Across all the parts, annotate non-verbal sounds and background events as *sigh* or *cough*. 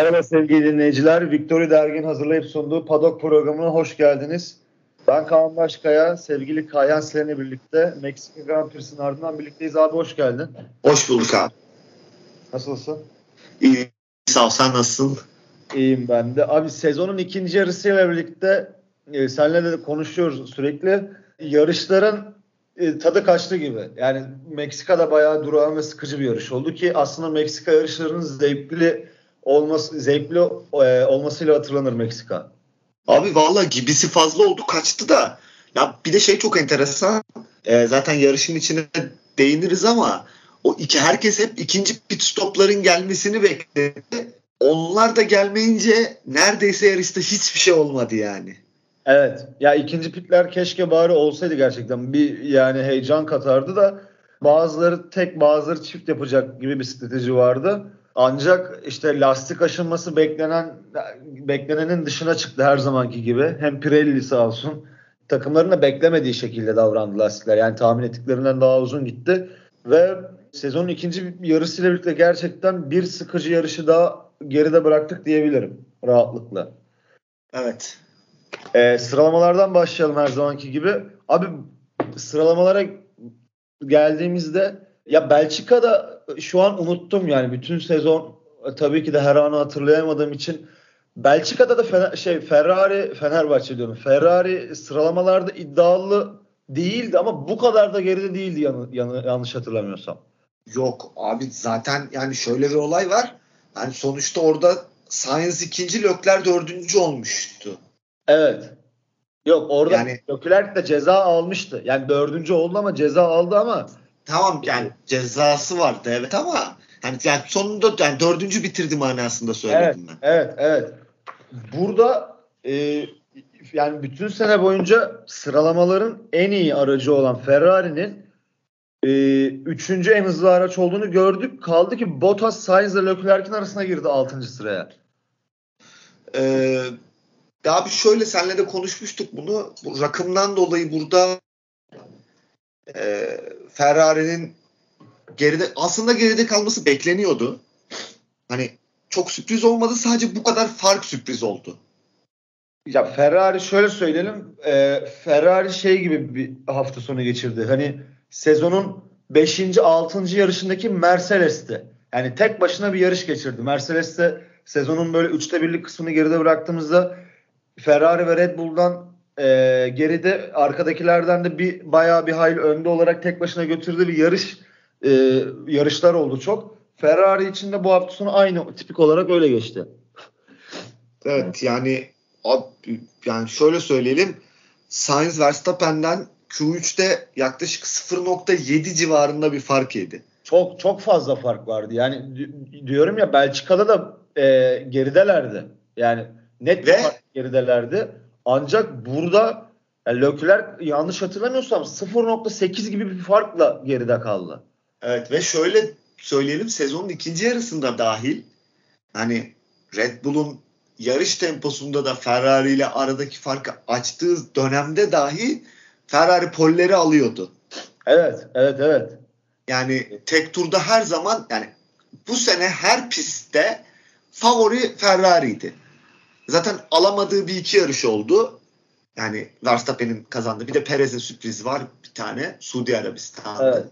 Merhaba sevgili dinleyiciler. Victory Dergin hazırlayıp sunduğu Padok programına hoş geldiniz. Ben Kaan Başkaya, sevgili Kayan Selen'le birlikte Meksika Grand Prix'sinin ardından birlikteyiz. Abi hoş geldin. Hoş bulduk abi. Nasılsın? İyi, sağ ol. Sen nasılsın? İyiyim ben de. Abi sezonun ikinci yarısıyla birlikte e, seninle de konuşuyoruz sürekli. Yarışların e, tadı kaçtı gibi. Yani Meksika'da bayağı durağan ve sıkıcı bir yarış oldu ki aslında Meksika yarışlarının zevkli olması zevkli e, olmasıyla hatırlanır Meksika. Abi valla gibisi fazla oldu kaçtı da. Ya bir de şey çok enteresan. E, zaten yarışın içine değiniriz ama o iki herkes hep ikinci pit stopların gelmesini bekledi. Onlar da gelmeyince neredeyse yarışta hiçbir şey olmadı yani. Evet. Ya ikinci pitler keşke bari olsaydı gerçekten. Bir yani heyecan katardı da bazıları tek bazıları çift yapacak gibi bir strateji vardı. Ancak işte lastik aşınması beklenen beklenenin dışına çıktı her zamanki gibi. Hem Pirelli sağ olsun takımların da beklemediği şekilde davrandı lastikler. Yani tahmin ettiklerinden daha uzun gitti. Ve sezonun ikinci yarısıyla birlikte gerçekten bir sıkıcı yarışı daha geride bıraktık diyebilirim rahatlıkla. Evet. Ee, sıralamalardan başlayalım her zamanki gibi. Abi sıralamalara geldiğimizde ya Belçika'da şu an unuttum yani bütün sezon tabii ki de her anı hatırlayamadığım için Belçika'da da Fener, şey Ferrari Fenerbahçe diyorum. Ferrari sıralamalarda iddialı değildi ama bu kadar da geride değildi yan, yan, yanlış hatırlamıyorsam. Yok abi zaten yani şöyle bir olay var. Yani sonuçta orada Sainz ikinci, Lökler dördüncü olmuştu. Evet. Yok orada yani, Leclerc de ceza almıştı. Yani dördüncü oldu ama ceza aldı ama Tamam yani cezası vardı evet ama hani yani sonunda yani dördüncü bitirdi manasında söyledim evet, ben. Evet evet. Burada e, yani bütün sene boyunca sıralamaların en iyi aracı olan Ferrari'nin e, üçüncü en hızlı araç olduğunu gördük. Kaldı ki Bottas, Sainz ile Leclerc'in arasına girdi altıncı sıraya. Ee, abi şöyle senle de konuşmuştuk bunu. Bu rakımdan dolayı burada e, Ferrari'nin geride aslında geride kalması bekleniyordu. Hani çok sürpriz olmadı sadece bu kadar fark sürpriz oldu. Ya Ferrari şöyle söyleyelim. E, Ferrari şey gibi bir hafta sonu geçirdi. Hani sezonun 5. 6. yarışındaki Mercedes'ti. Yani tek başına bir yarış geçirdi. Mercedes de sezonun böyle üçte birlik kısmını geride bıraktığımızda Ferrari ve Red Bull'dan e, geride arkadakilerden de bir bayağı bir hayli önde olarak tek başına götürdüğü bir yarış e, yarışlar oldu çok. Ferrari için de bu hafta sonu aynı tipik olarak öyle geçti. Evet yani abi, yani şöyle söyleyelim Sainz Verstappen'den Q3'te yaklaşık 0.7 civarında bir fark yedi. Çok çok fazla fark vardı. Yani diyorum ya Belçika'da da e, geridelerdi. Yani net Ve, geridelerdi. Ancak burada yani Leclerc yanlış hatırlamıyorsam 0.8 gibi bir farkla geride kaldı. Evet ve şöyle söyleyelim sezonun ikinci yarısında dahil hani Red Bull'un yarış temposunda da Ferrari ile aradaki farkı açtığı dönemde dahi Ferrari polleri alıyordu. Evet, evet, evet. Yani tek turda her zaman yani bu sene her pistte favori Ferrari'ydi. Zaten alamadığı bir iki yarış oldu. Yani Verstappen'in kazandığı. Bir de Perez'in sürprizi var bir tane. Suudi Arabistan'da. Evet.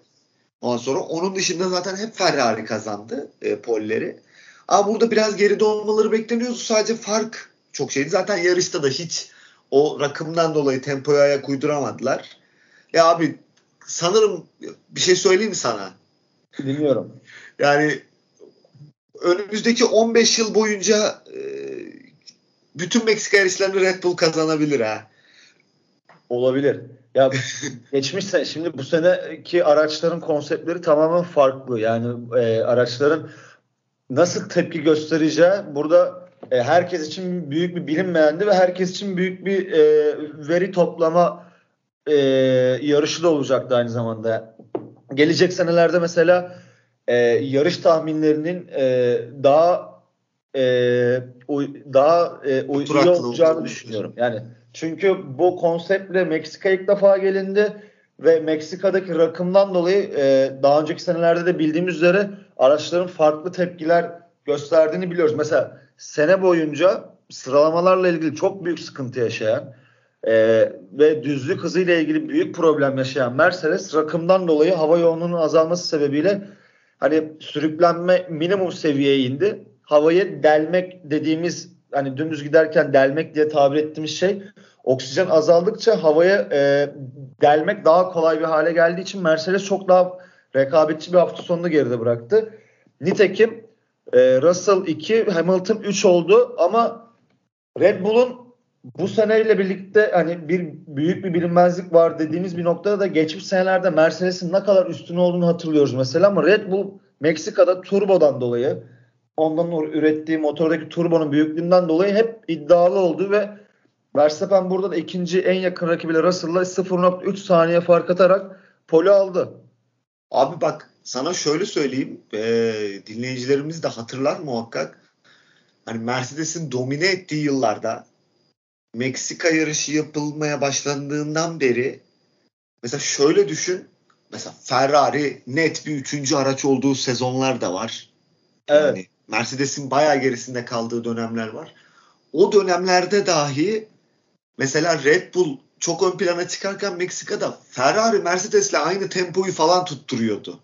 Ondan sonra onun dışında zaten hep Ferrari kazandı e, polleri. Ama burada biraz geride olmaları bekleniyordu. Sadece fark çok şeydi. Zaten yarışta da hiç o rakımdan dolayı tempoya ayak uyduramadılar. Ya abi sanırım bir şey söyleyeyim mi sana? Dinliyorum. Yani önümüzdeki 15 yıl boyunca e, bütün Meksika yarışlarını Red Bull kazanabilir ha. Olabilir. Ya *laughs* geçmiş sene şimdi bu seneki araçların konseptleri tamamen farklı. Yani e, araçların nasıl tepki göstereceği burada e, herkes için büyük bir bilinmeyendi ve herkes için büyük bir e, veri toplama e, yarışı da olacaktı aynı zamanda. Gelecek senelerde mesela e, yarış tahminlerinin e, daha e, daha e, iyi olacağını düşünüyorum. Yani çünkü bu konseptle Meksika ilk defa gelindi ve Meksika'daki rakımdan dolayı e, daha önceki senelerde de bildiğimiz üzere araçların farklı tepkiler gösterdiğini biliyoruz. Mesela sene boyunca sıralamalarla ilgili çok büyük sıkıntı yaşayan e, ve düzlük hızıyla ilgili büyük problem yaşayan Mercedes rakımdan dolayı hava yoğunluğunun azalması sebebiyle hani sürüklenme minimum seviyeye indi. Havayı delmek dediğimiz hani dümdüz giderken delmek diye tabir ettiğimiz şey oksijen azaldıkça havaya e, delmek daha kolay bir hale geldiği için Mercedes çok daha rekabetçi bir hafta sonunu geride bıraktı. Nitekim e, Russell 2, Hamilton 3 oldu ama Red Bull'un bu seneyle birlikte hani bir büyük bir bilinmezlik var dediğimiz bir noktada da geçmiş senelerde Mercedes'in ne kadar üstün olduğunu hatırlıyoruz mesela ama Red Bull Meksika'da turbodan dolayı ondan ürettiği motordaki turbonun büyüklüğünden dolayı hep iddialı oldu ve Verstappen burada da ikinci en yakın rakibiyle Russell'la 0.3 saniye fark atarak poli aldı. Abi bak sana şöyle söyleyeyim e, dinleyicilerimiz de hatırlar muhakkak. Hani Mercedes'in domine ettiği yıllarda Meksika yarışı yapılmaya başlandığından beri mesela şöyle düşün. Mesela Ferrari net bir üçüncü araç olduğu sezonlar da var. Evet. Yani Mercedes'in bayağı gerisinde kaldığı dönemler var. O dönemlerde dahi mesela Red Bull çok ön plana çıkarken Meksika'da Ferrari Mercedes'le aynı tempoyu falan tutturuyordu.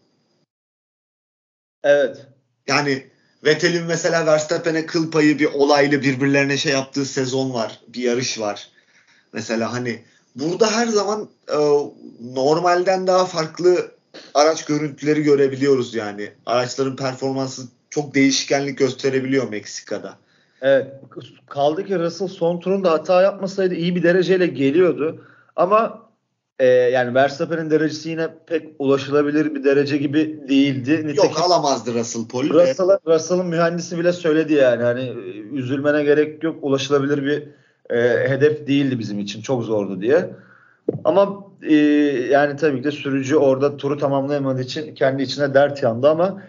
Evet. Yani Vettel'in mesela Verstappen'e kıl payı bir olaylı birbirlerine şey yaptığı sezon var. Bir yarış var. Mesela hani burada her zaman e, normalden daha farklı araç görüntüleri görebiliyoruz yani. Araçların performansı çok değişkenlik gösterebiliyor Meksika'da. Evet. Kaldı ki Russell son turunda hata yapmasaydı iyi bir dereceyle geliyordu. Ama e, yani Verstappen'in derecesi yine pek ulaşılabilir bir derece gibi değildi. Nitekim, Yok alamazdı Russell Paul. Russell'ın Russell mühendisi bile söyledi yani. Hani üzülmene gerek yok. Ulaşılabilir bir e, hedef değildi bizim için. Çok zordu diye. Ama e, yani tabii ki de sürücü orada turu tamamlayamadığı için kendi içine dert yandı ama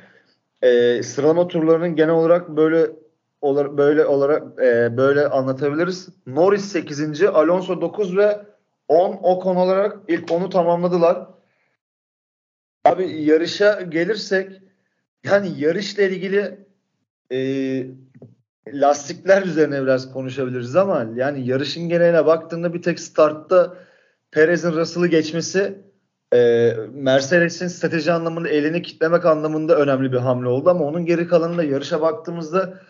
e, sıralama turlarının genel olarak böyle böyle olarak e, böyle anlatabiliriz. Norris 8. Alonso 9 ve 10 Ocon olarak ilk 10'u tamamladılar. Abi yarışa gelirsek yani yarışla ilgili e, lastikler üzerine biraz konuşabiliriz ama yani yarışın geneline baktığında bir tek startta Perez'in Russell'ı geçmesi e, Mercedes'in strateji anlamında elini kitlemek anlamında önemli bir hamle oldu ama onun geri kalanında yarışa baktığımızda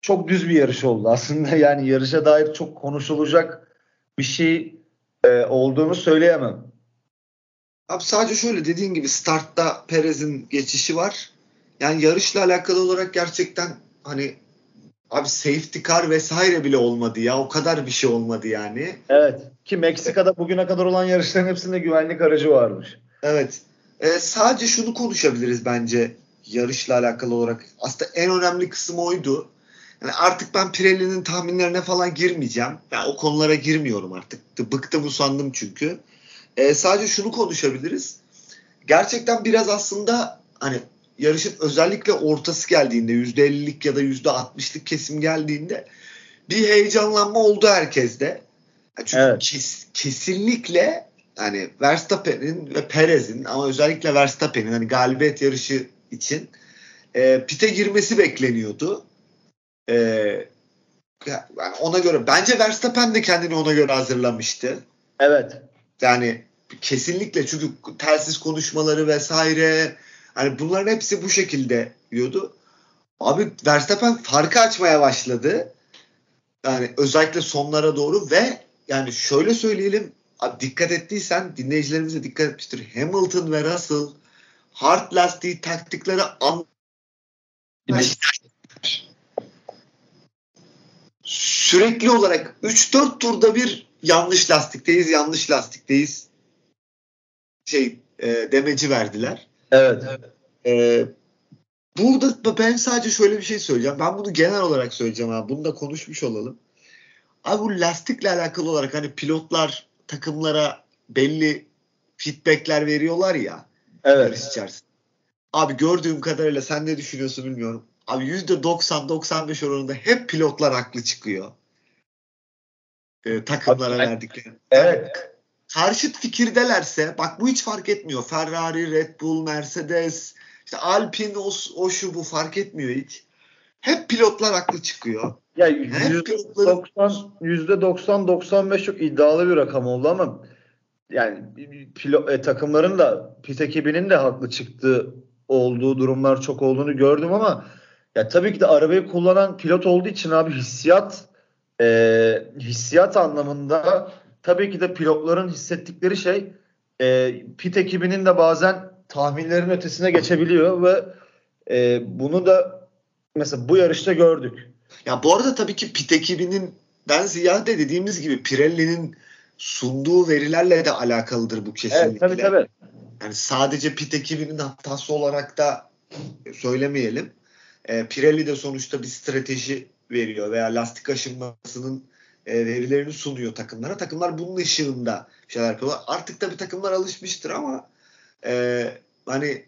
çok düz bir yarış oldu aslında. *laughs* Yani yarışa dair çok konuşulacak bir şey e, olduğunu söyleyemem. Abi sadece şöyle dediğin gibi startta Perez'in geçişi var. Yani yarışla alakalı olarak gerçekten hani abi safety car vesaire bile olmadı ya. O kadar bir şey olmadı yani. Evet. Ki Meksika'da bugüne kadar olan yarışların hepsinde güvenlik aracı varmış. Evet. Ee, sadece şunu konuşabiliriz bence yarışla alakalı olarak. Aslında en önemli kısım oydu. Yani artık ben Pirelli'nin tahminlerine falan girmeyeceğim. Yani o konulara girmiyorum artık. Bıktım usandım çünkü. Ee, sadece şunu konuşabiliriz. Gerçekten biraz aslında hani yarışın özellikle ortası geldiğinde %50'lik ya da %60'lık kesim geldiğinde bir heyecanlanma oldu herkeste. Çünkü evet. kes, kesinlikle hani Verstappen'in ve Perez'in ama özellikle Verstappen'in hani galibiyet yarışı için e, pite girmesi bekleniyordu. E, yani ona göre bence Verstappen de kendini ona göre hazırlamıştı. Evet. Yani kesinlikle çünkü telsiz konuşmaları vesaire hani bunların hepsi bu şekilde diyordu. Abi Verstappen farkı açmaya başladı. Yani özellikle sonlara doğru ve yani şöyle söyleyelim abi dikkat ettiysen dinleyicilerimiz de dikkat etmiştir. Hamilton ve Russell hard lastiği taktikleri an sürekli olarak 3-4 turda bir yanlış lastikteyiz, yanlış lastikteyiz şey e, demeci verdiler. Evet. E, burada ben sadece şöyle bir şey söyleyeceğim. Ben bunu genel olarak söyleyeceğim abi. Bunu da konuşmuş olalım. Abi bu lastikle alakalı olarak hani pilotlar takımlara belli feedbackler veriyorlar ya. Evet. içerisinde. Abi gördüğüm kadarıyla sen ne düşünüyorsun bilmiyorum. Abi %90-95 oranında hep pilotlar haklı çıkıyor. Ee, takımlara Abi, verdikleri. Evet. Karşıt fikirdelerse bak bu hiç fark etmiyor. Ferrari, Red Bull, Mercedes, işte Alpine o, o şu bu fark etmiyor hiç. hep pilotlar haklı çıkıyor. Ya yüzde 90 95 çok iddialı bir rakam oldu ama yani pilot, e, takımların da pit ekibinin de haklı çıktığı olduğu durumlar çok olduğunu gördüm ama ya tabii ki de arabayı kullanan pilot olduğu için abi hissiyat e, hissiyat anlamında tabii ki de pilotların hissettikleri şey e, pit ekibinin de bazen tahminlerin ötesine geçebiliyor ve e, bunu da mesela bu yarışta gördük. Ya bu arada tabii ki pit ekibinin den ziyade dediğimiz gibi Pirelli'nin sunduğu verilerle de alakalıdır bu kesinlikle. Evet, tabii tabii. Yani sadece pit ekibinin hatası olarak da söylemeyelim. E, Pirelli de sonuçta bir strateji veriyor veya lastik aşınmasının e, verilerini sunuyor takımlara. Takımlar bunun ışığında şeyler yapıyorlar. Artık da bir takımlar alışmıştır ama e, hani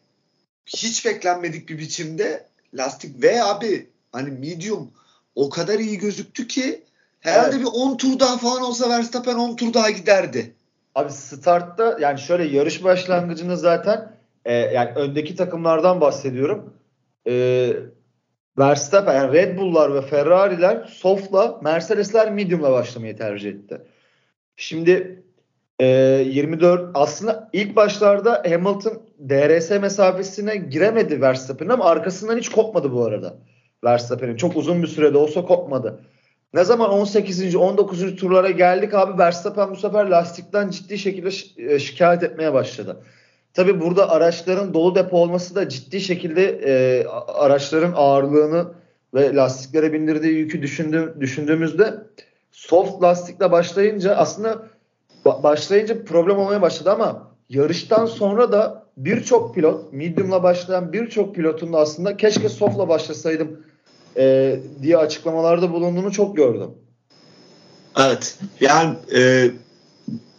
hiç beklenmedik bir biçimde lastik ve abi hani medium o kadar iyi gözüktü ki herhalde evet. bir 10 tur daha falan olsa Verstappen 10 tur daha giderdi. Abi startta yani şöyle yarış başlangıcını zaten e, yani öndeki takımlardan bahsediyorum. E, Verstappen yani Red Bull'lar ve Ferrari'ler soft'la Mercedes'ler medium'la başlamayı tercih etti. Şimdi e, 24 aslında ilk başlarda Hamilton DRS mesafesine giremedi Verstappen'in ama arkasından hiç kopmadı bu arada. Verstappen'in çok uzun bir sürede olsa kopmadı. Ne zaman 18. 19. turlara geldik abi Verstappen bu sefer lastikten ciddi şekilde e, şikayet etmeye başladı. Tabi burada araçların dolu depo olması da ciddi şekilde e, araçların ağırlığını ve lastiklere bindirdiği yükü düşündüğüm, düşündüğümüzde soft lastikle başlayınca aslında başlayınca problem olmaya başladı ama yarıştan sonra da birçok pilot medium'la başlayan birçok pilotun da aslında keşke soft'la başlasaydım e, diye açıklamalarda bulunduğunu çok gördüm. Evet. Yani e,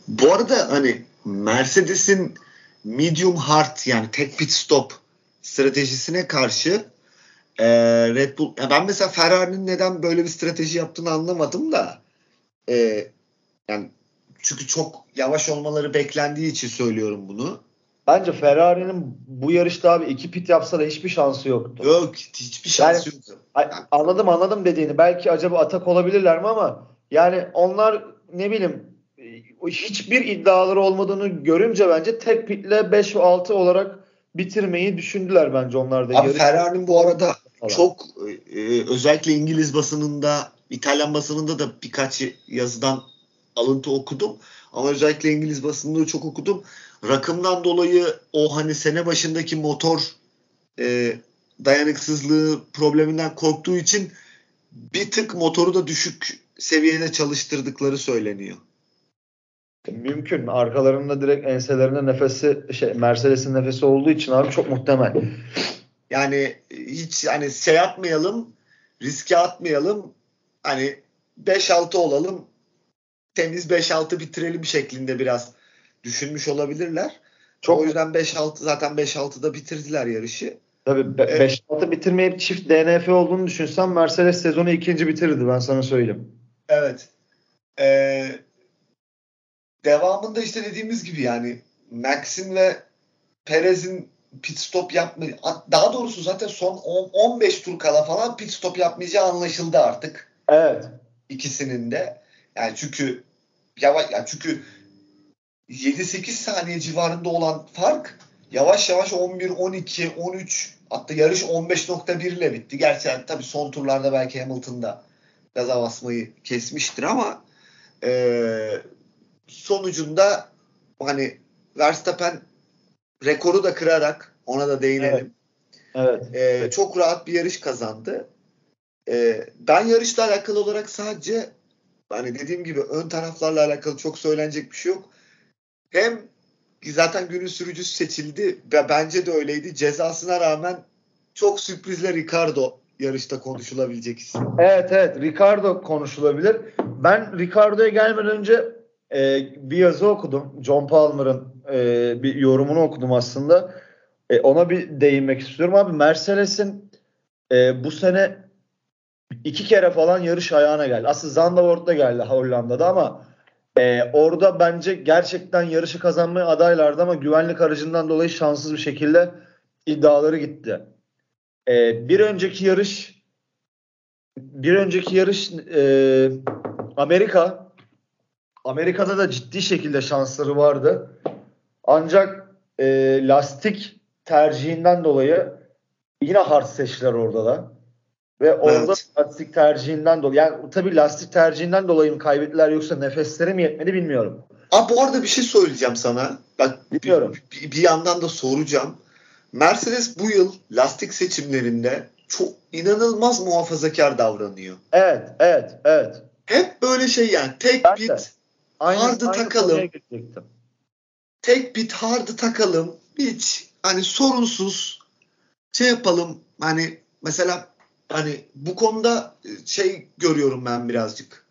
bu arada hani Mercedes'in medium hard yani tek pit stop stratejisine karşı e, Red Bull ya ben mesela Ferrari'nin neden böyle bir strateji yaptığını anlamadım da e, yani çünkü çok yavaş olmaları beklendiği için söylüyorum bunu. Bence Ferrari'nin bu yarışta abi iki pit yapsa da hiçbir şansı yoktu. Yok hiçbir şansı yani, yoktu. Anladım anladım dediğini. Belki acaba atak olabilirler mi ama yani onlar ne bileyim hiçbir iddiaları olmadığını görünce bence tek pitle 5 ve 6 olarak bitirmeyi düşündüler bence onlar da. Abi Ferrari'nin bu arada falan. çok e, özellikle İngiliz basınında İtalyan basınında da birkaç yazıdan alıntı okudum. Ama özellikle İngiliz basınında çok okudum. Rakımdan dolayı o hani sene başındaki motor e, dayanıksızlığı probleminden korktuğu için bir tık motoru da düşük seviyede çalıştırdıkları söyleniyor. Mümkün. Arkalarında direkt enselerinde nefesi şey Mercedes'in nefesi olduğu için abi çok muhtemel. Yani hiç hani şey yapmayalım, riske atmayalım. Hani 5-6 olalım. Temiz 5-6 bitirelim şeklinde biraz düşünmüş olabilirler. Çok o yüzden 5-6 zaten 5-6'da bitirdiler yarışı. Tabii 5-6 evet. bitirmeyip çift DNF olduğunu düşünsem Mercedes sezonu ikinci bitirdi ben sana söyleyeyim. Evet. Ee, devamında işte dediğimiz gibi yani Max'in ve Perez'in pit stop yapmayı daha doğrusu zaten son 10, 15 tur kala falan pit stop yapmayacağı anlaşıldı artık. Evet. İkisinin de. Yani çünkü yavaş yani çünkü 7-8 saniye civarında olan fark yavaş yavaş 11, 12, 13 hatta yarış 15.1 ile bitti. Gerçi yani tabii son turlarda belki Hamilton'da gaza basmayı kesmiştir ama e, sonucunda hani Verstappen rekoru da kırarak ona da değinelim. Evet. evet. E, çok rahat bir yarış kazandı. E, ben yarışla alakalı olarak sadece hani dediğim gibi ön taraflarla alakalı çok söylenecek bir şey yok. Hem zaten günün sürücüsü seçildi ve bence de öyleydi. Cezasına rağmen çok sürprizler Ricardo yarışta konuşulabilecek isim. Evet evet Ricardo konuşulabilir. Ben Ricardo'ya gelmeden önce e, bir yazı okudum. John Palmer'ın e, bir yorumunu okudum aslında. E, ona bir değinmek istiyorum. Abi Mercedes'in e, bu sene iki kere falan yarış ayağına geldi. Aslında Zandvoort'ta geldi Hollanda'da ama e, orada bence gerçekten yarışı kazanmaya adaylardı ama güvenlik aracından dolayı şanssız bir şekilde iddiaları gitti. E, bir önceki yarış bir önceki yarış e, Amerika Amerika'da da ciddi şekilde şansları vardı. Ancak e, lastik tercihinden dolayı yine hard seçtiler orada da. Ve orada evet. lastik tercihinden dolayı yani tabii lastik tercihinden dolayı mı kaybettiler yoksa nefesleri mi yetmedi bilmiyorum. Abi bu arada bir şey söyleyeceğim sana. Bak Bilmiyorum. Bir, bir yandan da soracağım. Mercedes bu yıl lastik seçimlerinde çok inanılmaz muhafazakar davranıyor. Evet, evet, evet. Hep böyle şey yani tek ben bit de. Aynı, hard'ı aynı takalım. Tek bit hard'ı takalım. Hiç hani sorunsuz şey yapalım. Hani mesela hani bu konuda e, şey görüyorum ben birazcık.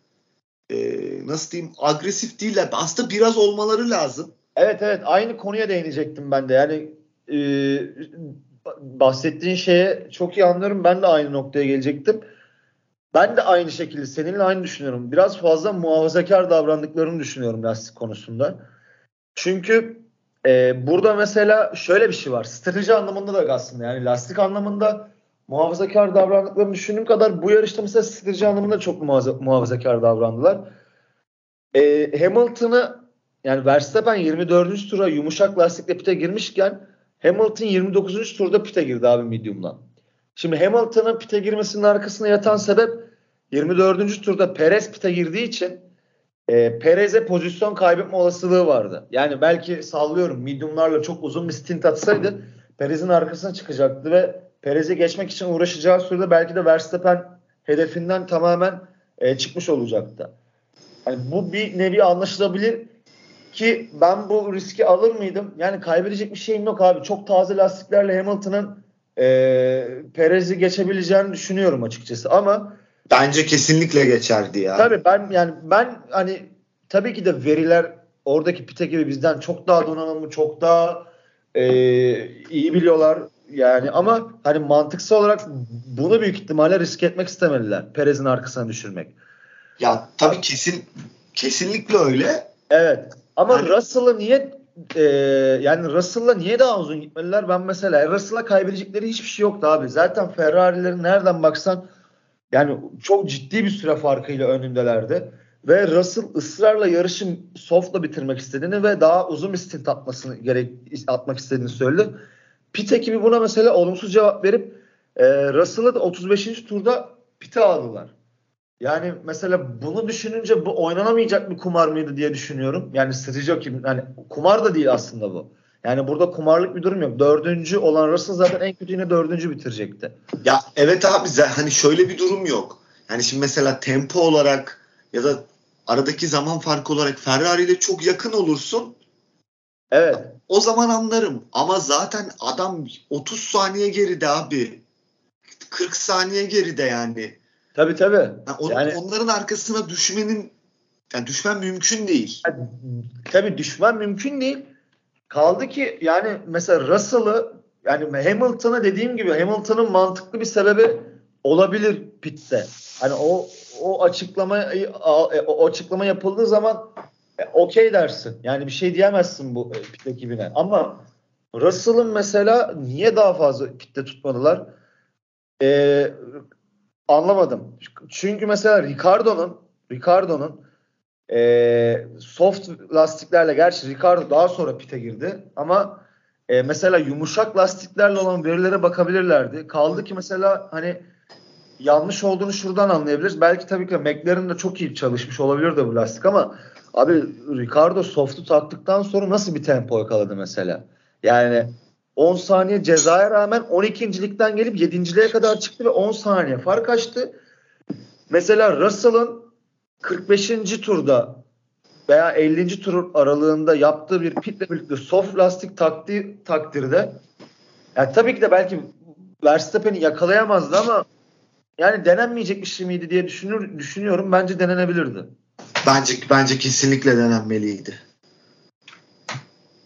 Ee, nasıl diyeyim agresif değiller. Aslında biraz olmaları lazım. Evet evet aynı konuya değinecektim ben de. Yani e, bahsettiğin şeye çok iyi anlıyorum. Ben de aynı noktaya gelecektim. Ben de aynı şekilde seninle aynı düşünüyorum. Biraz fazla muhafazakar davrandıklarını düşünüyorum lastik konusunda. Çünkü e, burada mesela şöyle bir şey var. Strateji anlamında da aslında yani lastik anlamında muhafazakar davrandıklarını düşündüğüm kadar bu yarışta mesela strateji anlamında çok muhafazakar davrandılar. E, Hamilton'ı yani Verstappen 24. tura yumuşak lastikle pite girmişken Hamilton 29. turda pite girdi abi medium'la. Şimdi Hamilton'ın pite girmesinin arkasında yatan sebep 24. turda Perez pite girdiği için e, Perez'e pozisyon kaybetme olasılığı vardı. Yani belki sallıyorum medium'larla çok uzun bir stint atsaydı Perez'in arkasına çıkacaktı ve Perez'e geçmek için uğraşacağı sürede belki de Verstappen hedefinden tamamen e, çıkmış olacaktı. Yani bu bir nevi anlaşılabilir ki ben bu riski alır mıydım? Yani kaybedecek bir şeyim yok abi. Çok taze lastiklerle Hamilton'ın e, Perez'i geçebileceğini düşünüyorum açıkçası ama bence kesinlikle geçerdi ya. Tabii ben yani ben hani tabii ki de veriler oradaki pite gibi bizden çok daha donanımlı, çok daha e, iyi biliyorlar yani ama hani mantıksal olarak bunu büyük ihtimalle risk etmek istemediler. Perez'in arkasına düşürmek. Ya tabii kesin kesinlikle öyle. Evet. Ama yani, Russell'ı niye e, yani Russell'la niye daha uzun gitmeliler? Ben mesela Russell'a kaybedecekleri hiçbir şey yoktu abi. Zaten Ferrari'lerin nereden baksan yani çok ciddi bir süre farkıyla önündelerdi. Ve Russell ısrarla yarışı soft'la bitirmek istediğini ve daha uzun bir stint atmasını gerek atmak istediğini söyledi. Pit ekibi buna mesela olumsuz cevap verip e, Russell'ı da 35. turda pite aldılar. Yani mesela bunu düşününce bu oynanamayacak bir kumar mıydı diye düşünüyorum. Yani strateji yok. Yani kumar da değil aslında bu. Yani burada kumarlık bir durum yok. Dördüncü olan Russell zaten en kötü yine dördüncü bitirecekti. Ya evet abi hani şöyle bir durum yok. Yani şimdi mesela tempo olarak ya da aradaki zaman farkı olarak Ferrari ile çok yakın olursun. Evet. O zaman anlarım. Ama zaten adam 30 saniye geride abi. 40 saniye geride yani. Tabii tabii. Yani, on, yani onların arkasına düşmenin yani düşmen mümkün değil. Yani, tabii düşmen mümkün değil. Kaldı ki yani mesela Russell'ı yani Hamilton'a dediğim gibi Hamilton'ın mantıklı bir sebebi olabilir pitte. Hani o o açıklama e, o açıklama yapıldığı zaman e, okey dersin. Yani bir şey diyemezsin bu e, pit ekibine. Ama Russell'ın mesela niye daha fazla pitte tutmadılar? Ee, Anlamadım. Çünkü mesela Ricardo'nun Ricardo'nun e, soft lastiklerle gerçi Ricardo daha sonra pite girdi ama e, mesela yumuşak lastiklerle olan verilere bakabilirlerdi. Kaldı ki mesela hani yanlış olduğunu şuradan anlayabiliriz. Belki tabii ki McLaren de çok iyi çalışmış olabilir de bu lastik ama abi Ricardo soft'u taktıktan sonra nasıl bir tempo yakaladı mesela? Yani 10 saniye cezaya rağmen 12.likten gelip 7.liğe kadar çıktı ve 10 saniye fark açtı. Mesela Russell'ın 45. turda veya 50. tur aralığında yaptığı bir pitle birlikte soft lastik taktiği takdirde yani tabii ki de belki Verstappen'i yakalayamazdı ama yani denenmeyecek bir şey miydi diye düşünür, düşünüyorum. Bence denenebilirdi. Bence bence kesinlikle denenmeliydi.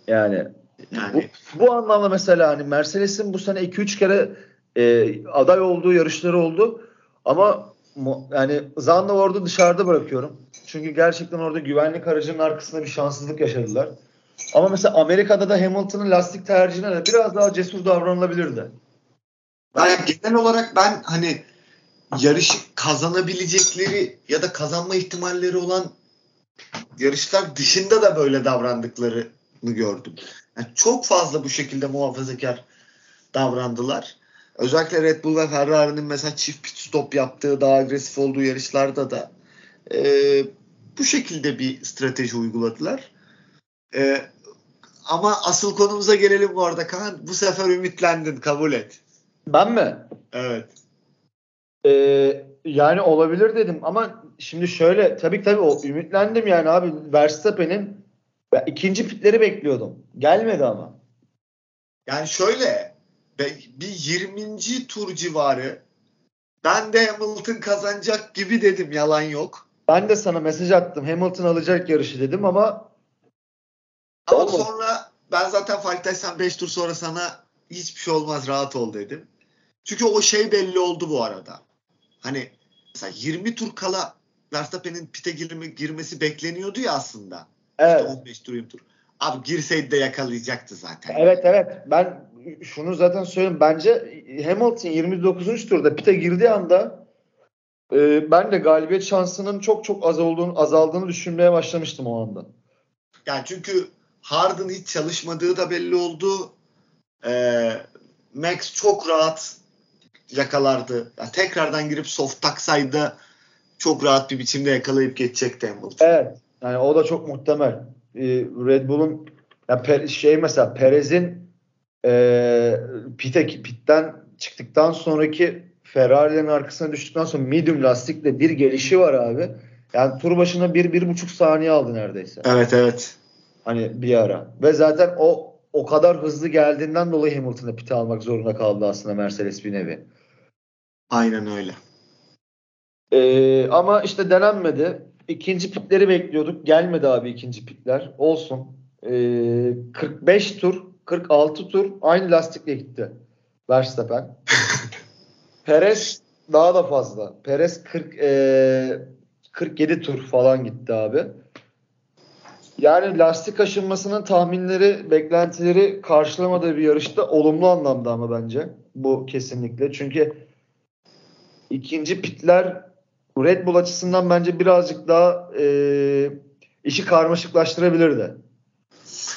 Yani yani bu, bu anlamda mesela hani Mercedes'in bu sene 2-3 kere e, aday olduğu yarışları oldu. Ama yani Zandvoort'u dışarıda bırakıyorum. Çünkü gerçekten orada güvenlik aracının arkasında bir şanssızlık yaşadılar. Ama mesela Amerika'da da Hamilton'ın lastik tercihine de biraz daha cesur davranılabilirdi. Yani genel olarak ben hani yarışı kazanabilecekleri ya da kazanma ihtimalleri olan yarışlar dışında da böyle davrandıklarını gördüm. Yani çok fazla bu şekilde muhafazakar davrandılar. Özellikle Red Bull ve Ferrari'nin mesela çift pit stop yaptığı daha agresif olduğu yarışlarda da e, bu şekilde bir strateji uyguladılar. E, ama asıl konumuza gelelim bu arada Kaan. Bu sefer ümitlendin kabul et. Ben mi? Evet. Ee, yani olabilir dedim ama şimdi şöyle tabii tabii o ümitlendim yani abi Verstappen'in ben ikinci pitleri bekliyordum. Gelmedi ama. Yani şöyle bir 20. tur civarı ben de Hamilton kazanacak gibi dedim yalan yok. Ben de sana mesaj attım. Hamilton alacak yarışı dedim ama ama olmadı. sonra ben zaten farktaysan 5 tur sonra sana hiçbir şey olmaz rahat ol dedim. Çünkü o şey belli oldu bu arada. Hani mesela 20 tur kala Verstappen'in pite girme, girmesi bekleniyordu ya aslında. Evet. İşte 15 tur 20 tur. Abi girseydi de yakalayacaktı zaten. Evet evet. Ben şunu zaten söyleyeyim. Bence Hamilton 29. turda pite girdiği anda e, ben de galibiyet şansının çok çok az olduğunu, azaldığını düşünmeye başlamıştım o anda. Yani çünkü Harden hiç çalışmadığı da belli oldu. E, Max çok rahat yakalardı. Yani tekrardan girip soft taksaydı çok rahat bir biçimde yakalayıp geçecekti Hamilton. Evet. Yani o da çok muhtemel. Ee, Red Bull'un ya şey mesela Perez'in e, pite, pitten çıktıktan sonraki Ferrari'lerin arkasına düştükten sonra medium lastikle bir gelişi var abi. Yani tur başına bir, bir buçuk saniye aldı neredeyse. Evet evet. Hani bir ara. Ve zaten o o kadar hızlı geldiğinden dolayı Hamilton'a pite almak zorunda kaldı aslında Mercedes bir nevi. Aynen öyle. Ee, ama işte denenmedi. İkinci pitleri bekliyorduk. Gelmedi abi ikinci pitler. Olsun. Ee, 45 tur, 46 tur aynı lastikle gitti. Verstappen. *laughs* Perez daha da fazla. Perez 40 e, 47 tur falan gitti abi. Yani lastik aşınmasının tahminleri, beklentileri karşılamadığı bir yarışta olumlu anlamda ama bence bu kesinlikle. Çünkü ikinci pitler Red Bull açısından bence birazcık daha e, işi karmaşıklaştırabilirdi.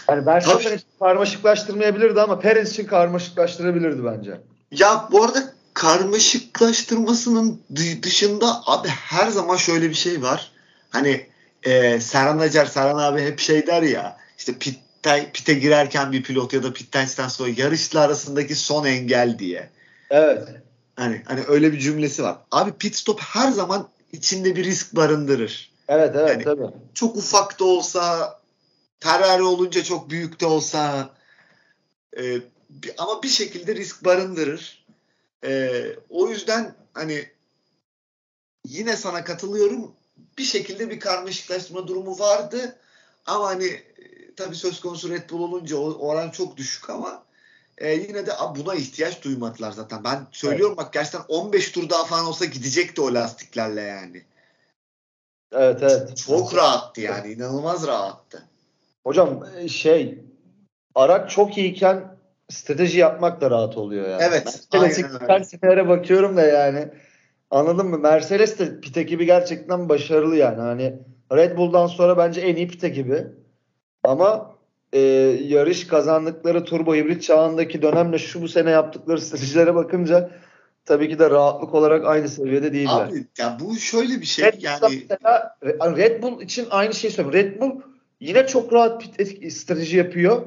Yani Verstappen için karmaşıklaştırmayabilirdi ama Perez için karmaşıklaştırabilirdi bence. Ya bu arada karmaşıklaştırmasının dışında abi her zaman şöyle bir şey var. Hani e, Serhan Acar, Serhan abi hep şey der ya işte pitte, pite girerken bir pilot ya da pitten sonra yarışla arasındaki son engel diye. Evet. Hani hani öyle bir cümlesi var. Abi pit stop her zaman içinde bir risk barındırır. Evet evet yani tabii. Çok ufak da olsa Ferrari olunca çok büyük de olsa e, ama bir şekilde risk barındırır. E, o yüzden hani yine sana katılıyorum. Bir şekilde bir karmaşıklaştırma durumu vardı. Ama hani e, tabii söz konusu Red Bull olunca o oran çok düşük ama e, yine de buna ihtiyaç duymadılar zaten. Ben söylüyorum evet. bak gerçekten 15 tur daha falan olsa gidecekti o lastiklerle yani. Evet evet. Çok rahattı yani. inanılmaz rahattı. Hocam e, şey araç çok iyiyken strateji yapmak da rahat oluyor yani. Evet. Mercedes senelere bakıyorum da yani anladın mı? Mercedes de pit ekibi gerçekten başarılı yani. Hani Red Bull'dan sonra bence en iyi pit ekibi. Ama e, yarış kazandıkları turbo hibrit çağındaki dönemle şu bu sene yaptıkları stratejilere bakınca tabii ki de rahatlık olarak aynı seviyede değiller. Abi ya bu şöyle bir şey Red yani. Mesela, Red Bull için aynı şeyi söylüyorum. Red Bull yine çok rahat pit strateji yapıyor.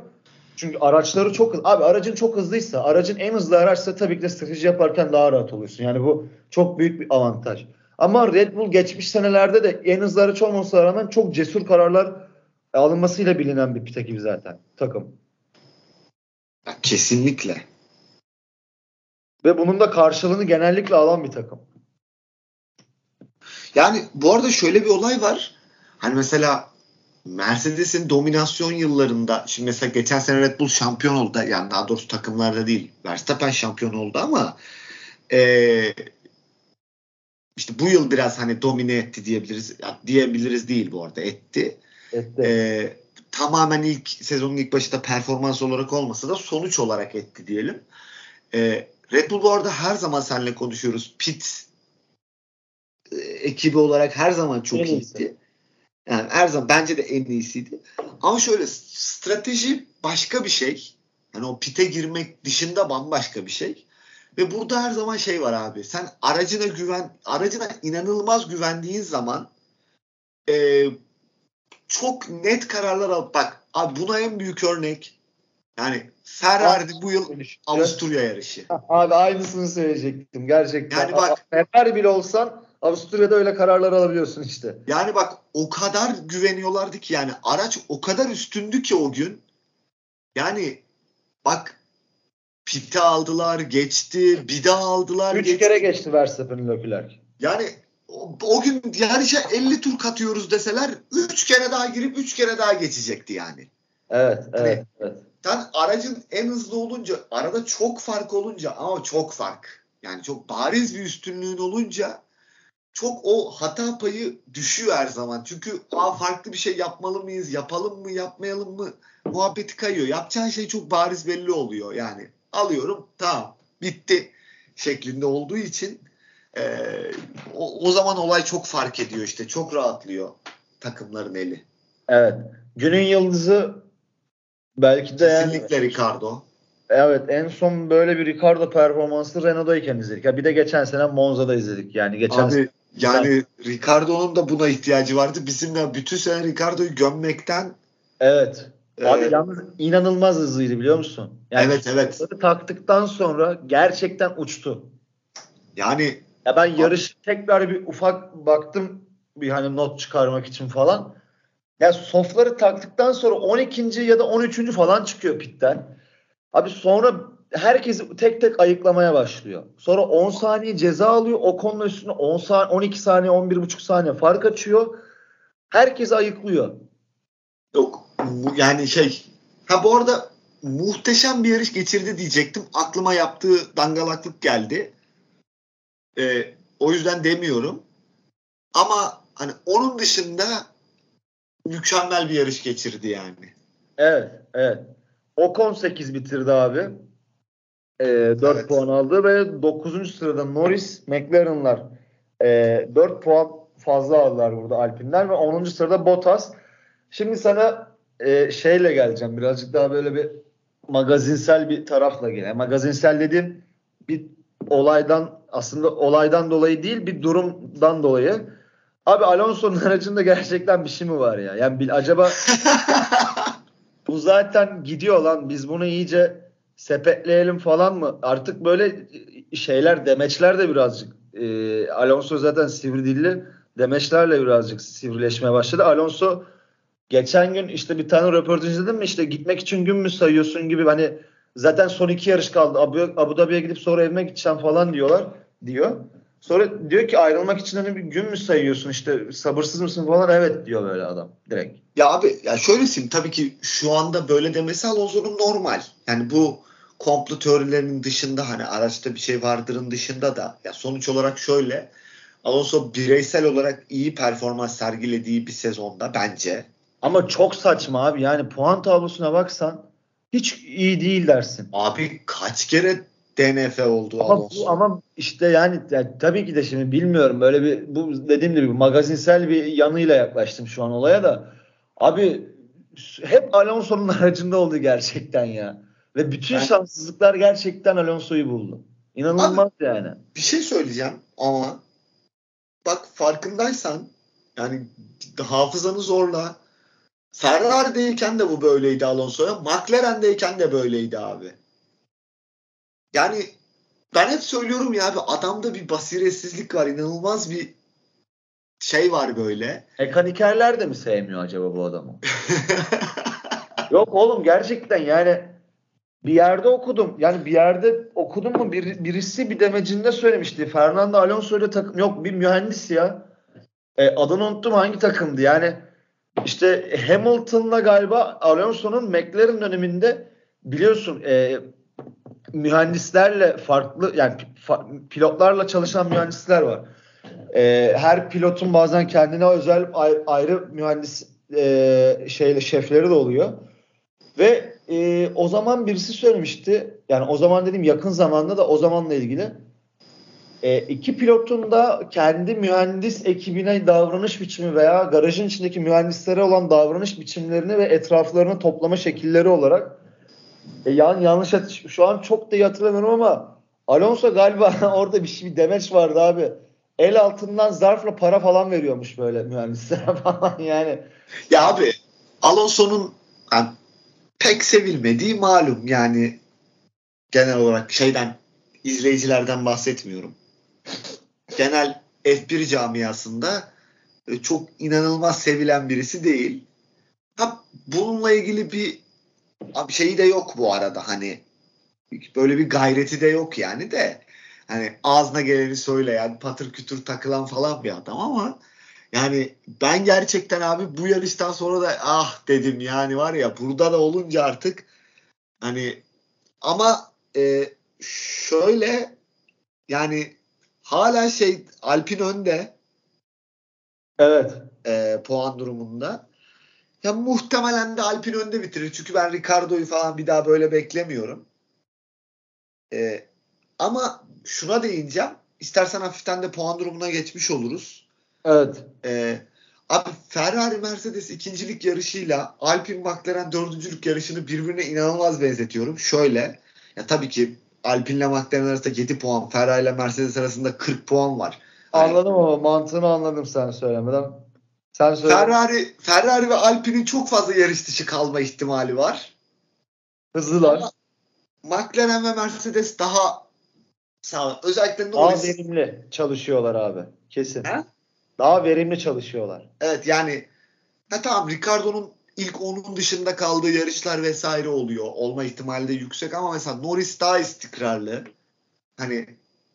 Çünkü araçları çok hızlı. Abi aracın çok hızlıysa, aracın en hızlı araçsa tabii ki de strateji yaparken daha rahat oluyorsun. Yani bu çok büyük bir avantaj. Ama Red Bull geçmiş senelerde de en hızlı araç olmasına rağmen çok cesur kararlar alınmasıyla bilinen bir ekibi zaten takım. Kesinlikle. Ve bunun da karşılığını genellikle alan bir takım. Yani bu arada şöyle bir olay var. Hani mesela Mercedes'in dominasyon yıllarında şimdi mesela geçen sene Red Bull şampiyon oldu. Yani daha doğrusu takımlarda değil. Verstappen şampiyon oldu ama ee, işte bu yıl biraz hani domine etti diyebiliriz. Ya, diyebiliriz değil bu arada etti. Etti. Ee, tamamen ilk sezonun ilk başında performans olarak olmasa da sonuç olarak etti diyelim. Ee, Red Bull bu arada her zaman seninle konuşuyoruz. Pit ekibi olarak her zaman çok En iyisi. iyiydi. Yani her zaman bence de en iyisiydi. Ama şöyle strateji başka bir şey. Yani o pite girmek dışında bambaşka bir şey. Ve burada her zaman şey var abi. Sen aracına güven, aracına inanılmaz güvendiğin zaman e, çok net kararlar al. Bak abi buna en büyük örnek yani Ferrari bu yıl Avusturya yarışı. Abi aynısını söyleyecektim gerçekten. Yani bak- Ferrari bile olsan Avusturya'da öyle kararlar alabiliyorsun işte. Yani bak o kadar güveniyorlardı ki yani araç o kadar üstündü ki o gün. Yani bak pite aldılar, geçti, bir daha aldılar, Üç geçti. kere geçti Verstappen'in Leclerc. Yani o, o gün yarışa 50 tur katıyoruz deseler 3 kere daha girip 3 kere daha geçecekti yani. Evet, Hani- evet, evet. Sen aracın en hızlı olunca, arada çok fark olunca ama çok fark. Yani çok bariz bir üstünlüğün olunca çok o hata payı düşüyor her zaman. Çünkü Aa, farklı bir şey yapmalı mıyız, yapalım mı, yapmayalım mı muhabbeti kayıyor. Yapacağın şey çok bariz belli oluyor. Yani alıyorum tamam bitti şeklinde olduğu için eee, o, o zaman olay çok fark ediyor işte. Çok rahatlıyor takımların eli. Evet. Günün yıldızı belki de yani Kesinlikle Ricardo. evet en son böyle bir Ricardo performansı Renault'dayken izledik. Ya bir de geçen sene Monza'da izledik. Yani geçen Abi yani Ricardo'nun da buna ihtiyacı vardı. Bizim de bütün sene Ricardo'yu gömmekten Evet. Abi e, yalnız inanılmaz hızlıydı biliyor musun? Yani evet evet. taktıktan sonra gerçekten uçtu. Yani Ya ben yarış tekrar bir ufak baktım bir hani not çıkarmak için falan. Ya sofları taktıktan sonra 12. ya da 13. falan çıkıyor pitten. Abi sonra herkes tek tek ayıklamaya başlıyor. Sonra 10 saniye ceza alıyor. O konunun üstüne 10 saniye, 12 saniye, 11,5 saniye fark açıyor. Herkes ayıklıyor. yok bu- yani şey ha bu arada muhteşem bir yarış geçirdi diyecektim. Aklıma yaptığı dangalaklık geldi. E, o yüzden demiyorum. Ama hani onun dışında mükemmel bir yarış geçirdi yani. Evet, evet. Ocon 8 bitirdi abi. Ee, 4 Evet. puan aldı ve 9. sırada Norris, McLaren'lar e, 4 puan fazla aldılar burada Alpinler ve 10. sırada Bottas. Şimdi sana e, şeyle geleceğim. Birazcık daha böyle bir magazinsel bir tarafla. Yani magazinsel dediğim bir olaydan aslında olaydan dolayı değil bir durumdan dolayı. Abi Alonso'nun *laughs* aracında gerçekten bir şey mi var ya? Yani bil- acaba *laughs* bu zaten gidiyor lan biz bunu iyice sepetleyelim falan mı? Artık böyle şeyler demeçler de birazcık e, Alonso zaten sivri dilli demeçlerle birazcık sivrileşmeye başladı. Alonso geçen gün işte bir tane röportaj izledim mi işte gitmek için gün mü sayıyorsun gibi hani zaten son iki yarış kaldı. Abu, Abu Dhabi'ye gidip sonra evime gideceğim falan diyorlar diyor. Sonra diyor ki ayrılmak için hani bir gün mü sayıyorsun işte sabırsız mısın falan evet diyor böyle adam direkt. Ya abi ya şöyle söyleyeyim tabii ki şu anda böyle demesi Alonso'nun normal. Yani bu komplo teorilerinin dışında hani araçta bir şey vardırın dışında da ya sonuç olarak şöyle Alonso bireysel olarak iyi performans sergilediği bir sezonda bence. Ama çok saçma abi yani puan tablosuna baksan hiç iyi değil dersin. Abi kaç kere DNF oldu Ama, Alonso? bu, ama işte yani, yani tabii ki de şimdi bilmiyorum böyle bir bu dediğim gibi magazinsel bir yanıyla yaklaştım şu an olaya da. Abi hep Alonso'nun *laughs* aracında oldu gerçekten ya. Ve bütün Ben- şanssızlıklar gerçekten Alonso'yu buldu. İnanılmaz yani. Bir şey söyleyeceğim ama bak farkındaysan yani hafızanı zorla Ferrari'deyken de bu böyleydi Alonso'ya. McLaren'deyken de böyleydi abi. Yani ben hep söylüyorum ya abi adamda bir basiretsizlik var. inanılmaz bir şey var böyle. Mekanikerler de mi sevmiyor acaba bu adamı? *laughs* Yok oğlum gerçekten yani bir yerde okudum. Yani bir yerde okudum mu bir, birisi bir demecinde söylemişti. Fernando Alonso ile takım yok bir mühendis ya. E, adını unuttum hangi takımdı. Yani işte Hamilton'la galiba Alonso'nun McLaren döneminde biliyorsun e, mühendislerle farklı yani pilotlarla çalışan mühendisler var. E, her pilotun bazen kendine özel ayrı, ayrı mühendis e, şeyle şefleri de oluyor. Ve e, o zaman birisi söylemişti. Yani o zaman dediğim yakın zamanda da o zamanla ilgili. E, iki pilotun da kendi mühendis ekibine davranış biçimi veya garajın içindeki mühendislere olan davranış biçimlerini ve etraflarını toplama şekilleri olarak e, yan, yanlış şu an çok da iyi hatırlamıyorum ama Alonso galiba *laughs* orada bir şey bir demeç vardı abi. El altından zarfla para falan veriyormuş böyle mühendislere *laughs* falan yani. Ya abi Alonso'nun yani pek sevilmediği malum yani genel olarak şeyden izleyicilerden bahsetmiyorum. Genel F1 camiasında e, çok inanılmaz sevilen birisi değil. Ha bununla ilgili bir şeyi de yok bu arada hani böyle bir gayreti de yok yani de hani ağzına geleni söyleyen patır kütür takılan falan bir adam ama yani ben gerçekten abi bu yarıştan sonra da ah dedim yani var ya burada da olunca artık hani ama e, şöyle yani hala şey Alpin önde. Evet. E, puan durumunda. Ya muhtemelen de Alpin önde bitirir. Çünkü ben Ricardo'yu falan bir daha böyle beklemiyorum. E, ama şuna değineceğim. İstersen hafiften de puan durumuna geçmiş oluruz. Evet. E, abi Ferrari Mercedes ikincilik yarışıyla Alpin McLaren dördüncülük yarışını birbirine inanılmaz benzetiyorum. Şöyle ya tabii ki Alpine ile McLaren arasında 7 puan, Ferrari ile Mercedes arasında 40 puan var. Hani anladım ama mantığını anladım sen söylemeden. Sen söyle. Ferrari, Ferrari ve Alpine'in çok fazla yarış dışı kalma ihtimali var. Hızlılar. Ama McLaren ve Mercedes daha sağ özellikle Norris. Daha verimli çalışıyorlar abi. Kesin. He? Daha verimli çalışıyorlar. Evet yani ha tamam Ricardo'nun ilk onun dışında kaldığı yarışlar vesaire oluyor. Olma ihtimali de yüksek ama mesela Norris daha istikrarlı. Hani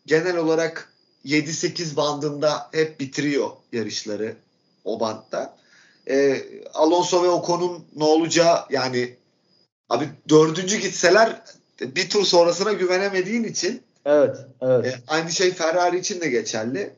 genel olarak 7-8 bandında hep bitiriyor yarışları o bantta. Ee, Alonso ve Ocon'un ne olacağı yani abi dördüncü gitseler bir tur sonrasına güvenemediğin için Evet, evet. E, aynı şey Ferrari için de geçerli.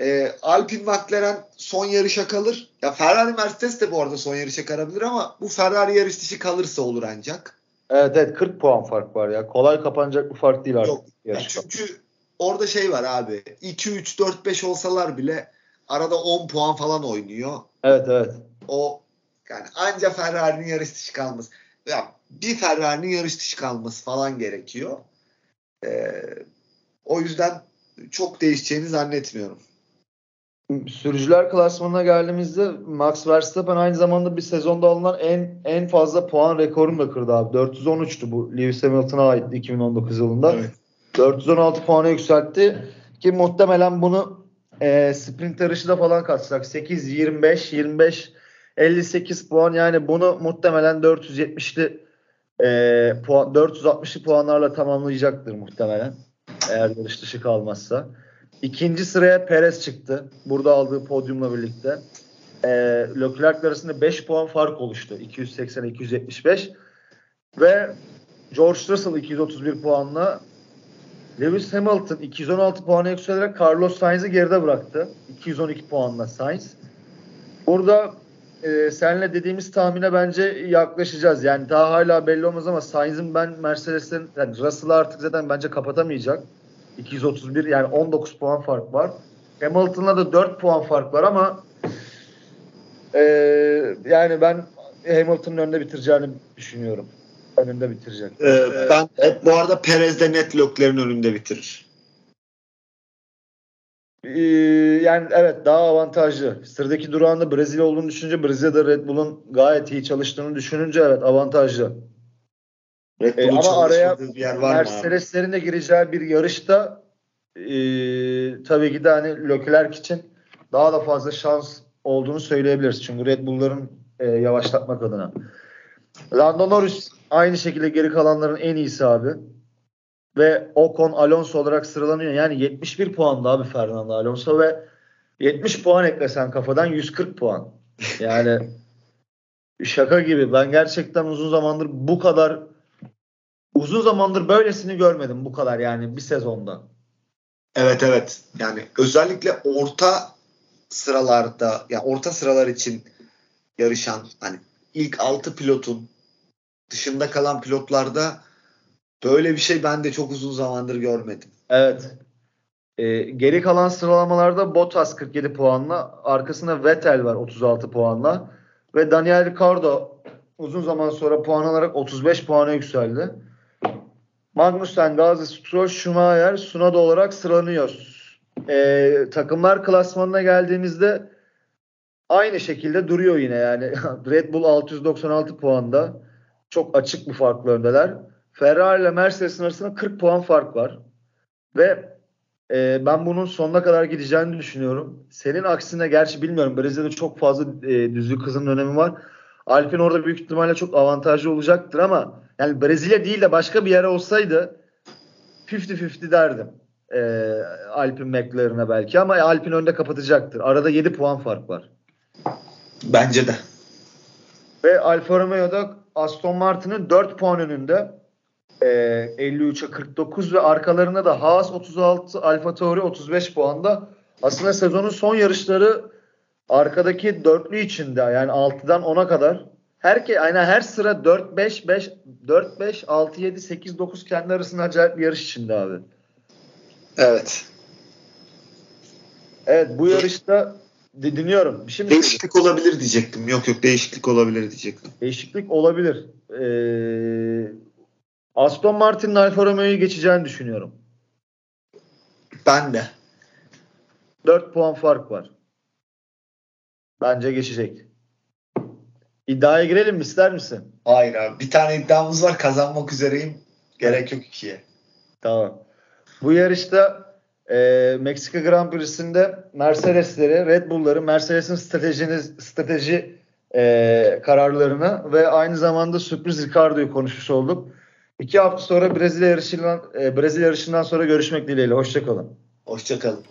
E, Alpine McLaren son yarışa kalır. Ya Ferrari Mercedes de bu arada son yarışa kalabilir ama bu Ferrari yarış dışı kalırsa olur ancak. Evet evet 40 puan fark var ya. Kolay kapanacak bir fark değil artık. Yok. Ya çünkü orada şey var abi. 2 3 4 5 olsalar bile arada 10 puan falan oynuyor. Evet evet. O yani anca Ferrari'nin yarış dışı kalması. Ya bir Ferrari'nin yarış dışı kalması falan gerekiyor. Ee, o yüzden çok değişeceğini zannetmiyorum sürücüler klasmanına geldiğimizde Max Verstappen aynı zamanda bir sezonda alınan en en fazla puan rekorunu da kırdı abi. 413'tü bu Lewis Hamilton'a ait 2019 yılında. Evet. 416 puana yükseltti ki muhtemelen bunu e, sprint yarışı da falan katsak 8 25 25 58 puan yani bunu muhtemelen 470'li e, puan 460'lı puanlarla tamamlayacaktır muhtemelen eğer yarış dışı kalmazsa. İkinci sıraya Perez çıktı. Burada aldığı podyumla birlikte. E, Leclerc arasında 5 puan fark oluştu. 280-275. Ve George Russell 231 puanla Lewis Hamilton 216 puana yükselerek Carlos Sainz'i geride bıraktı. 212 puanla Sainz. Burada e, senle dediğimiz tahmine bence yaklaşacağız. Yani daha hala belli olmaz ama Sainz'in ben Mercedes'in yani Russell'ı artık zaten bence kapatamayacak. 231 yani 19 puan fark var. Hamilton'la da 4 puan fark var ama e, yani ben Hamilton'ın önünde bitireceğini düşünüyorum. Önünde bitirecek. Ee, ben hep bu arada Perez de net Leclerc'in önünde bitirir. Ee, yani evet daha avantajlı. Sıradaki durağında Brezilya olduğunu düşününce Brezilya'da Red Bull'un gayet iyi çalıştığını düşününce evet avantajlı. Red e, ama araya bir yer var Mercedes'lerin de gireceği bir yarışta e, tabii ki de hani Leclerc için daha da fazla şans olduğunu söyleyebiliriz. Çünkü Red Bull'ların e, yavaşlatmak adına. Lando Norris aynı şekilde geri kalanların en iyisi abi. Ve Ocon Alonso olarak sıralanıyor. Yani 71 puanda abi Fernando Alonso ve 70 puan eklesen kafadan 140 puan. Yani *laughs* şaka gibi. Ben gerçekten uzun zamandır bu kadar Uzun zamandır böylesini görmedim bu kadar yani bir sezonda. Evet evet. Yani özellikle orta sıralarda ya yani orta sıralar için yarışan hani ilk 6 pilotun dışında kalan pilotlarda böyle bir şey ben de çok uzun zamandır görmedim. Evet. E, geri kalan sıralamalarda Bottas 47 puanla, arkasında Vettel var 36 puanla ve Daniel Ricciardo uzun zaman sonra puan alarak 35 puana yükseldi. Magnussen, Gazi, Stroll, Schumacher, Sunoda olarak sıralanıyor. E, takımlar klasmanına geldiğimizde aynı şekilde duruyor yine yani. *laughs* Red Bull 696 puanda. Çok açık bir farklı öndeler. Ferrari ile Mercedes'in arasında 40 puan fark var. Ve e, ben bunun sonuna kadar gideceğini düşünüyorum. Senin aksine gerçi bilmiyorum Brezilya'da çok fazla e, düzlük hızının önemi var. Alpin orada büyük ihtimalle çok avantajlı olacaktır ama yani Brezilya değil de başka bir yer olsaydı 50-50 derdim. E, Alpin McLaren'a belki ama Alpin önde kapatacaktır. Arada 7 puan fark var. Bence de. Ve Alfa Romeo'da Aston Martin'in 4 puan önünde e, 53'e 49 ve arkalarında da Haas 36, Alfa Tauri 35 puanda. Aslında sezonun son yarışları arkadaki dörtlü içinde yani 6'dan 10'a kadar. Herke aynen her sıra 4 5 5 4 5 6 7 8 9 kendi arasında acayip bir yarış içinde abi. Evet. Evet bu yarışta dinliyorum. Şimdi değişiklik olabilir diyecektim. Yok yok değişiklik olabilir diyecektim. Değişiklik olabilir. Ee, Aston Martin'in Alfa Romeo'yu geçeceğini düşünüyorum. Ben de. 4 puan fark var. Bence geçecek. İddiaya girelim mi ister misin? Hayır abi. Bir tane iddiamız var. Kazanmak üzereyim. Gerek yok ikiye. Tamam. Bu yarışta e, Meksika Grand Prix'sinde Mercedes'leri, Red Bull'ları, Mercedes'in stratejini, strateji e, kararlarını ve aynı zamanda sürpriz Ricardo'yu konuşmuş olduk. İki hafta sonra Brezilya yarışından, e, Brezilya yarışından sonra görüşmek dileğiyle. Hoşçakalın. Hoşçakalın.